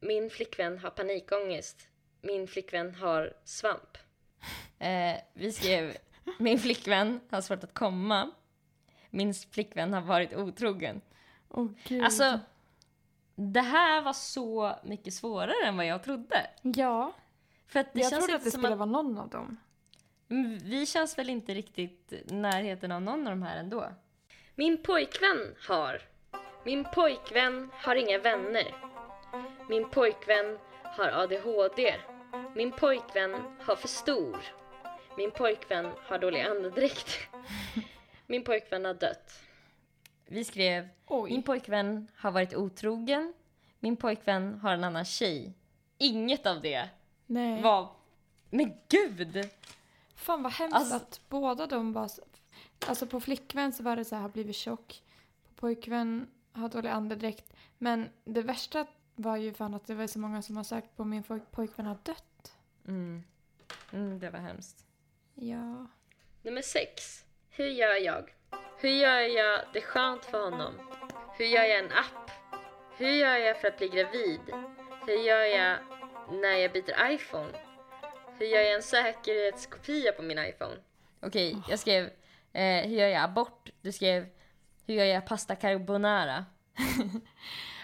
S4: Min flickvän har panikångest. Min flickvän har svamp.
S2: Eh, vi skrev Min flickvän har svårt att komma. Min flickvän har varit otrogen.
S3: Oh gud.
S2: Alltså, det här var så mycket svårare än vad jag trodde.
S3: ja,
S2: För att det
S3: jag
S2: känns
S3: trodde att det skulle
S2: att
S3: vara någon av dem.
S2: Mm, vi känns väl inte riktigt närheten av någon av de här ändå.
S4: Min pojkvän har... Min pojkvän har inga vänner. Min pojkvän har ADHD. Min pojkvän har för stor. Min pojkvän har dålig andedräkt. Min pojkvän har dött.
S2: Vi skrev
S3: Oj.
S2: Min pojkvän har varit otrogen. Min pojkvän har en annan tjej. Inget av det
S3: Nej.
S2: var... Men gud!
S3: Fan vad hemskt
S2: Alltså-
S3: att båda de var... så- Alltså på flickvän så var det så här, har blivit tjock. På pojkvän har dålig andedräkt. Men det värsta var ju fan att det var så många som har sagt på min poj- pojkvän har dött.
S2: Mm. Mm, det var hemskt.
S3: Ja.
S4: Nummer 6. Hur gör jag? Hur gör jag det skönt för honom? Hur gör jag en app? Hur gör jag för att bli gravid? Hur gör jag när jag byter iPhone? Hur gör jag en säkerhetskopia på min iPhone?
S2: Okej, jag skrev eh, hur gör jag abort? Du skrev hur gör jag pasta carbonara?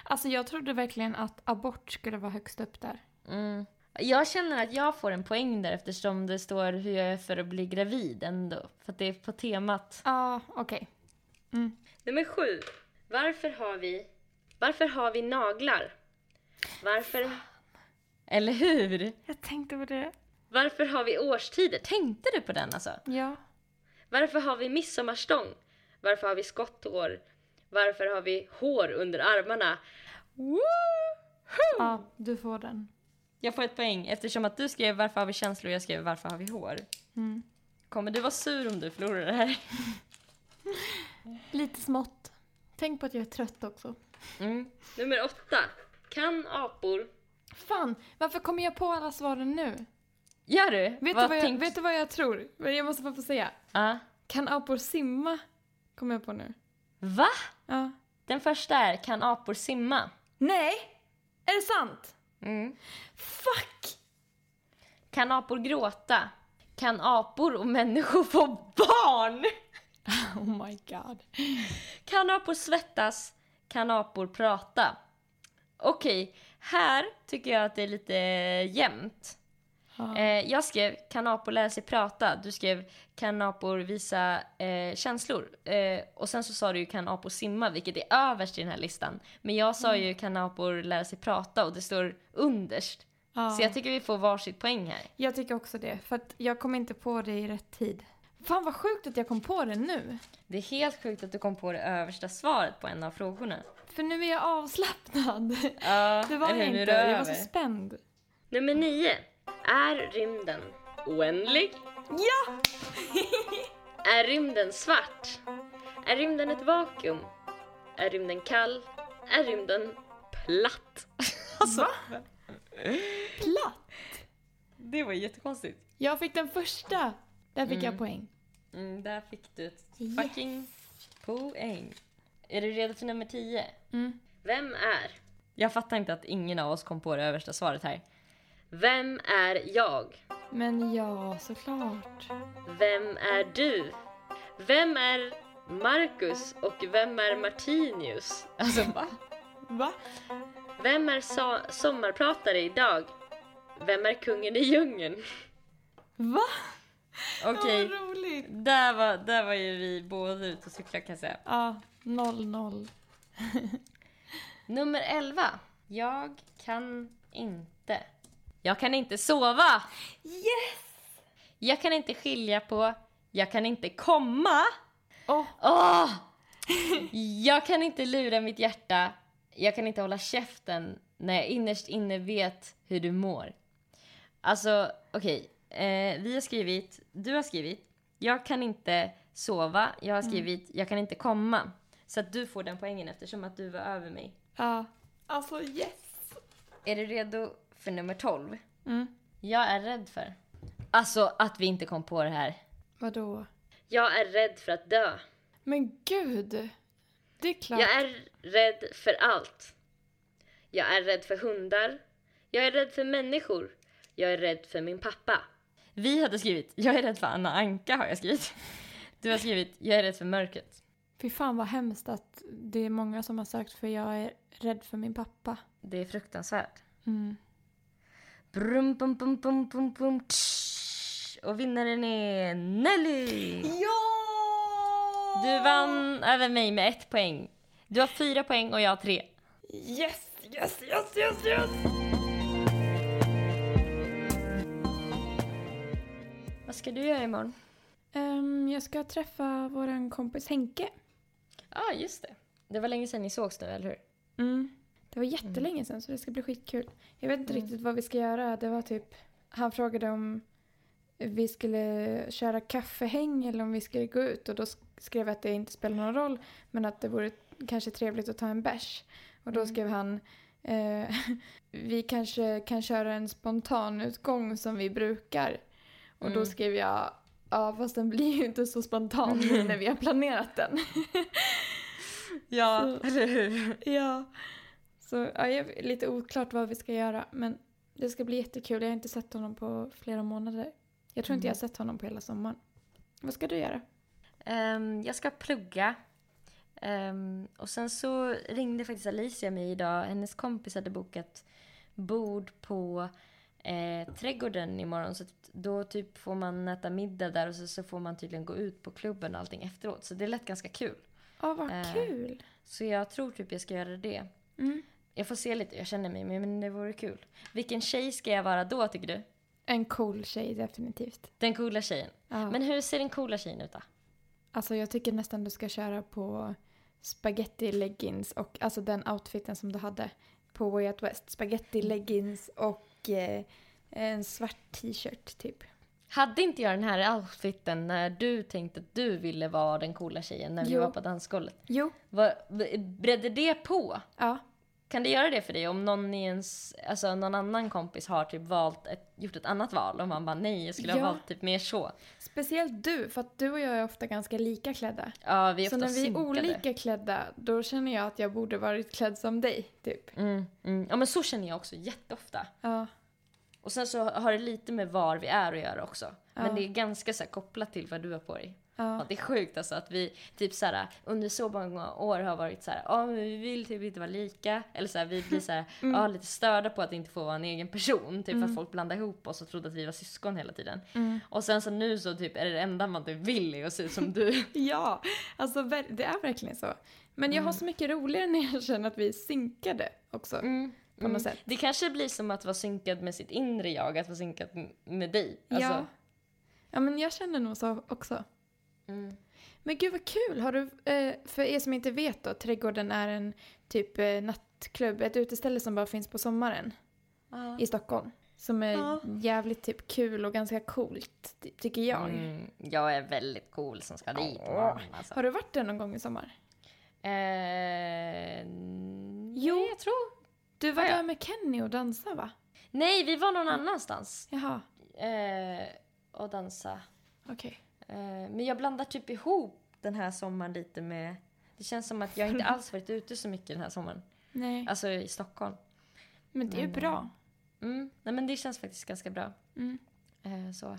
S3: Alltså jag trodde verkligen att abort skulle vara högst upp där.
S2: Mm. Jag känner att jag får en poäng där eftersom det står hur jag är för att bli gravid ändå. För att det är på temat.
S3: Ja, okej. Mm.
S4: Nummer 7. Varför har vi Varför har vi naglar? Varför
S2: Eller hur?
S3: Jag tänkte på det.
S4: Varför har vi årstider?
S2: Tänkte du på den alltså?
S3: Ja.
S4: Varför har vi midsommarstång? Varför har vi skotthår? Varför har vi hår under armarna?
S3: Ja, du får den.
S2: Jag får ett poäng eftersom att du skrev varför har vi känslor och jag skrev varför har vi hår.
S3: Mm.
S2: Kommer du vara sur om du förlorar det här?
S3: Lite smått. Tänk på att jag är trött också.
S2: Mm.
S4: Nummer 8. Kan apor
S3: Fan, varför kommer jag på alla svaren nu?
S2: Gör du?
S3: Vet, du, vad jag, vet du vad jag tror? Jag måste bara få säga.
S2: Ja.
S3: Kan apor simma? Kommer jag på nu.
S2: Va?
S3: Ja.
S2: Den första är kan apor simma?
S3: Nej! Är det sant?
S2: Mm.
S3: Fuck!
S2: Kan apor gråta? Kan apor och människor få barn?
S3: Oh my god.
S2: Kan apor svettas? Kan apor prata? Okej, här tycker jag att det är lite jämnt. Eh, jag skrev kan apor lära sig prata? Du skrev kan apor visa eh, känslor? Eh, och sen så sa du ju kan apor simma, vilket är överst i den här listan. Men jag sa ju kan apor lära sig prata och det står underst.
S3: Ja.
S2: Så jag tycker vi får varsitt poäng här.
S3: Jag tycker också det, för att jag kom inte på det i rätt tid. Fan vad sjukt att jag kom på det nu.
S2: Det är helt sjukt att du kom på det översta svaret på en av frågorna.
S3: För nu är jag avslappnad.
S2: Ja,
S3: Det var jag inte. Jag var så spänd.
S4: Nummer 9. Är rymden oändlig?
S3: Ja!
S4: Är rymden svart? Är rymden ett vakuum? Är rymden kall? Är rymden platt?
S2: Alltså,
S3: Platt.
S2: det var jättekonstigt.
S3: Jag fick den första. Där fick
S2: Mm.
S3: jag poäng.
S2: Mm, där fick du ett
S3: Yes.
S2: fucking poäng. Är du redo för nummer 10?
S3: Mm.
S4: Vem är?
S2: Jag fattar inte att ingen av oss kom på det översta svaret här.
S4: Vem är jag?
S3: Men ja, såklart.
S4: Vem är du? Vem är Marcus och vem är Martinius?
S2: Alltså va?
S3: Va?
S4: Vem är so- sommarpratare idag? Vem är kungen i djungeln?
S3: Va?
S2: Okej,
S3: Vad roligt.
S2: där, var, där var ju vi båda ute och cyklade kan jag säga.
S3: Ja, noll noll.
S2: Nummer 11. Jag kan inte. Jag kan inte sova.
S3: Yes!
S2: Jag kan inte skilja på. Jag kan inte komma.
S3: Åh,
S2: Åh! Jag kan inte lura mitt hjärta. Jag kan inte hålla käften när jag innerst inne vet hur du mår. Alltså, okej. Eh, vi har skrivit, du har skrivit, jag kan inte sova. Jag har skrivit, jag kan inte komma. Så att du får den poängen eftersom att du var över mig.
S3: ja. Alltså yes.
S2: Är du redo för nummer 12?
S3: Mm.
S2: Jag är rädd för. Alltså att vi inte kom på det här.
S3: Vadå?
S4: Jag är rädd för att dö.
S3: Men gud. Det är klart.
S4: Jag är rädd för allt. Jag är rädd för hundar. Jag är rädd för människor. Jag är rädd för min pappa.
S2: Vi hade skrivit, jag är rädd för Anna Anka har jag skrivit. Du har skrivit, jag är rädd för mörkret.
S3: Fy fan vad hemskt att det är många som har sagt för jag är rädd för min pappa.
S2: Det är fruktansvärt.
S3: Mm.
S2: Brum, bum, bum, bum, bum, bum, tsch. Och vinnaren är Nelly!
S3: Ja!
S2: Du vann över mig med ett poäng. Du har fyra poäng och jag har tre.
S3: Yes, yes, yes, yes, yes!
S2: Vad ska du göra imorgon?
S3: Ehm, jag ska träffa våran kompis Henke.
S2: Ja, ah, just det. Det var länge sedan ni sågs nu, eller hur?
S3: Mm. Det var jättelänge sedan så det ska bli skitkul. Jag vet inte
S2: Mm.
S3: riktigt vad vi ska göra. Det var typ, han frågade om vi skulle köra kaffehäng eller om vi skulle gå ut. Och då sk- skrev jag att det inte spelar någon roll men att det vore kanske trevligt att ta en bärs. Och då
S2: Mm.
S3: skrev han eh, vi kanske kan köra en spontan utgång som vi brukar. Och då
S2: Mm.
S3: skrev jag ja fast den blir ju inte så spontan nu när vi har planerat den.
S2: Ja,
S3: Så-
S2: eller hur?
S3: Ja. Så ja, jag är lite oklart vad vi ska göra. Men det ska bli jättekul. Jag har inte sett honom på flera månader. Jag tror inte
S2: Mm.
S3: jag har sett honom på hela sommaren. Vad ska du göra?
S2: Ehm, jag ska plugga. Ehm, och sen så ringde faktiskt Alicia mig idag. Hennes kompis hade bokat bord på eh, trädgården imorgon. Så då typ får man äta middag där och så, så får man tydligen gå ut på klubben och allting efteråt. Så det lät ganska kul.
S3: Ja, vad
S2: Eh.
S3: kul!
S2: Så jag tror typ jag ska göra det.
S3: Mm.
S2: Jag får se lite, jag känner mig, men det vore kul. Vilken tjej ska jag vara då tycker du?
S3: En cool tjej definitivt.
S2: Den coola tjejen.
S3: Ja.
S2: Men hur ser den coola tjejen ut då?
S3: Alltså jag tycker nästan du ska köra på spaghetti leggings och alltså den outfiten som du hade på Way Out West. Spaghetti leggings och eh, en svart t-shirt typ.
S2: Hade inte jag den här outfiten när du tänkte att du ville vara den coola tjejen när vi
S3: Jo.
S2: var på dansgolvet?
S3: Jo.
S2: Vad- Bredde det på?
S3: Ja.
S2: Kan det göra det för dig om någon, i ens, alltså någon annan kompis har typ valt ett, gjort ett annat val och man bara nej, jag skulle ha
S3: Ja.
S2: valt typ mer så.
S3: Speciellt du, för att du och jag är ofta ganska lika klädda.
S2: Ja, vi är
S3: Så
S2: ofta
S3: när vi är olika klädda, då känner jag att jag borde varit klädd som dig, typ.
S2: Mm, mm. Ja men så känner jag också jätteofta.
S3: Ja.
S2: Och sen så har det lite med var vi är att göra också. Men
S3: Ja.
S2: det är ganska så kopplat till vad du har på dig.
S3: Ja.
S2: Det är sjukt alltså att vi typ så här, under så många år har varit så här, ja men vi vill typ inte vara lika. Eller så vi blir så här,
S3: Mm.
S2: ja, lite störda på att inte få vara en egen person. Typ för att folk blandade ihop oss och trodde att vi var syskon hela tiden.
S3: Mm.
S2: Och sen så nu så typ är det enda man typ vill är att se ut som du.
S3: Ja, alltså det är verkligen så. Men jag har så mycket roligare när jag känner att vi är synkade också.
S2: Mm.
S3: På något sätt.
S2: Det kanske blir som att vara synkad med sitt inre jag, att vara synkad med dig. Alltså,
S3: Ja. ja, men jag känner nog så också.
S2: Mm.
S3: Men gud vad kul! Har du, eh, för er som inte vet då, Trädgården är en typ eh, nattklubb, ett uteställe som bara finns på sommaren
S2: Ja.
S3: i Stockholm. Som är
S2: Ja.
S3: jävligt typ kul och ganska coolt, ty- tycker jag.
S2: Mm, jag är väldigt cool som ska dit. imorgon, Alltså.
S3: Har du varit där någon gång i sommar?
S2: Eh,
S3: Jo.
S2: Jag tror...
S3: Du var
S2: Ja, ja.
S3: där med Kenny och dansade va?
S2: Nej, vi var någon annanstans
S3: Jaha,
S2: eh, och dansa.
S3: okej.
S2: Eh, men jag blandar typ ihop den här sommaren lite med... Det känns som att jag inte alls varit ute så mycket den här sommaren.
S3: Nej,
S2: Alltså i Stockholm.
S3: men det är ju bra.
S2: Mm. Nej, men det känns faktiskt ganska bra.
S3: Mm.
S2: Eh, så.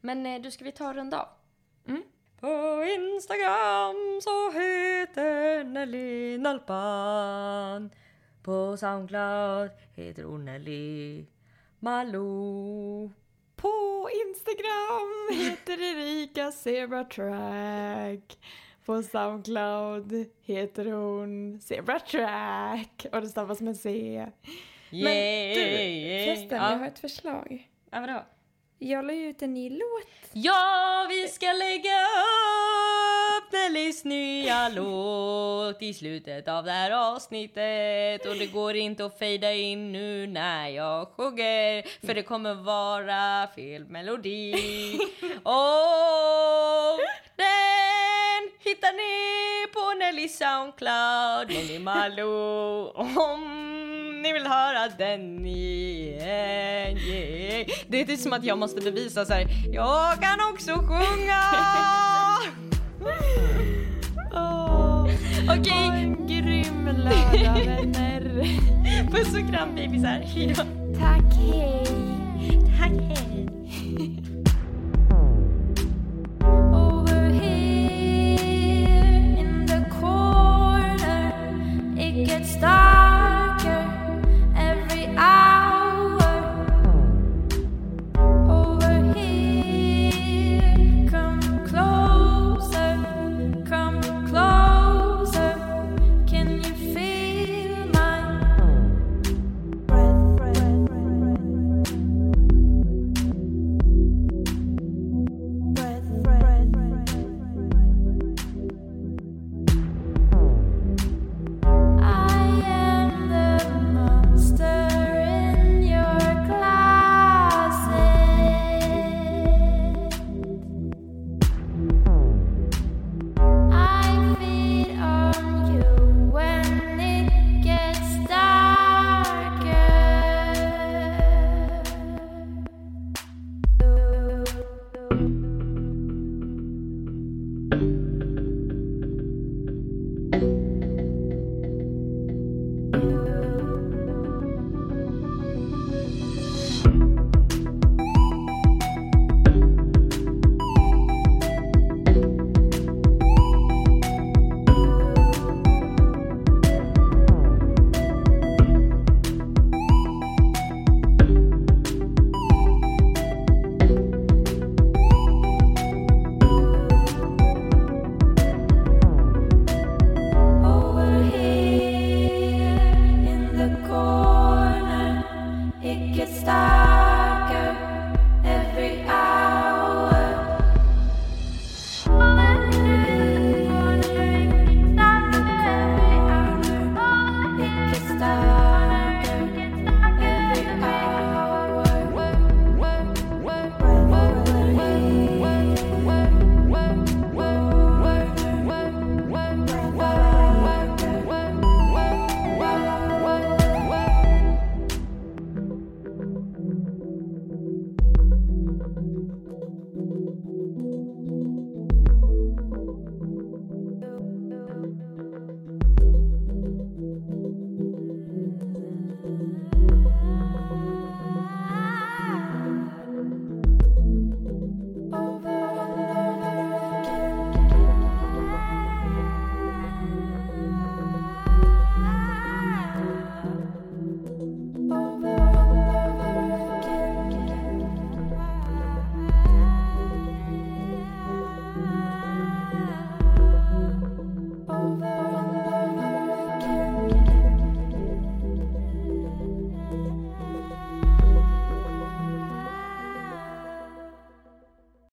S2: Men eh, du, ska vi ta en runda av?
S3: Mm.
S2: På Instagram så heter Nelly Nalpan. På Soundcloud heter hon Nelly Malou.
S3: På Instagram heter Erika Zebra Track. På Soundcloud heter hon Zebra Track. Och det stavas med C. Men du, förresten, jag har ett förslag.
S2: ja, vadå?
S3: Jag la ju ut en ny låt.
S2: Ja, vi ska lägga upp Nellys nya låt i slutet av det här avsnittet och det går inte att fejda in nu när jag sjunger för det kommer vara fel melodi. Och den hittar ni på Nelly Soundcloud, Nelly Malou om ni vill höra den igen. Yeah. Det är typ som att jag måste bevisa så här. jag kan också sjunga! Okej,
S3: ha en grym lördag vänner.
S2: puss och kram bebisar, hejdå!
S3: Tack, hej.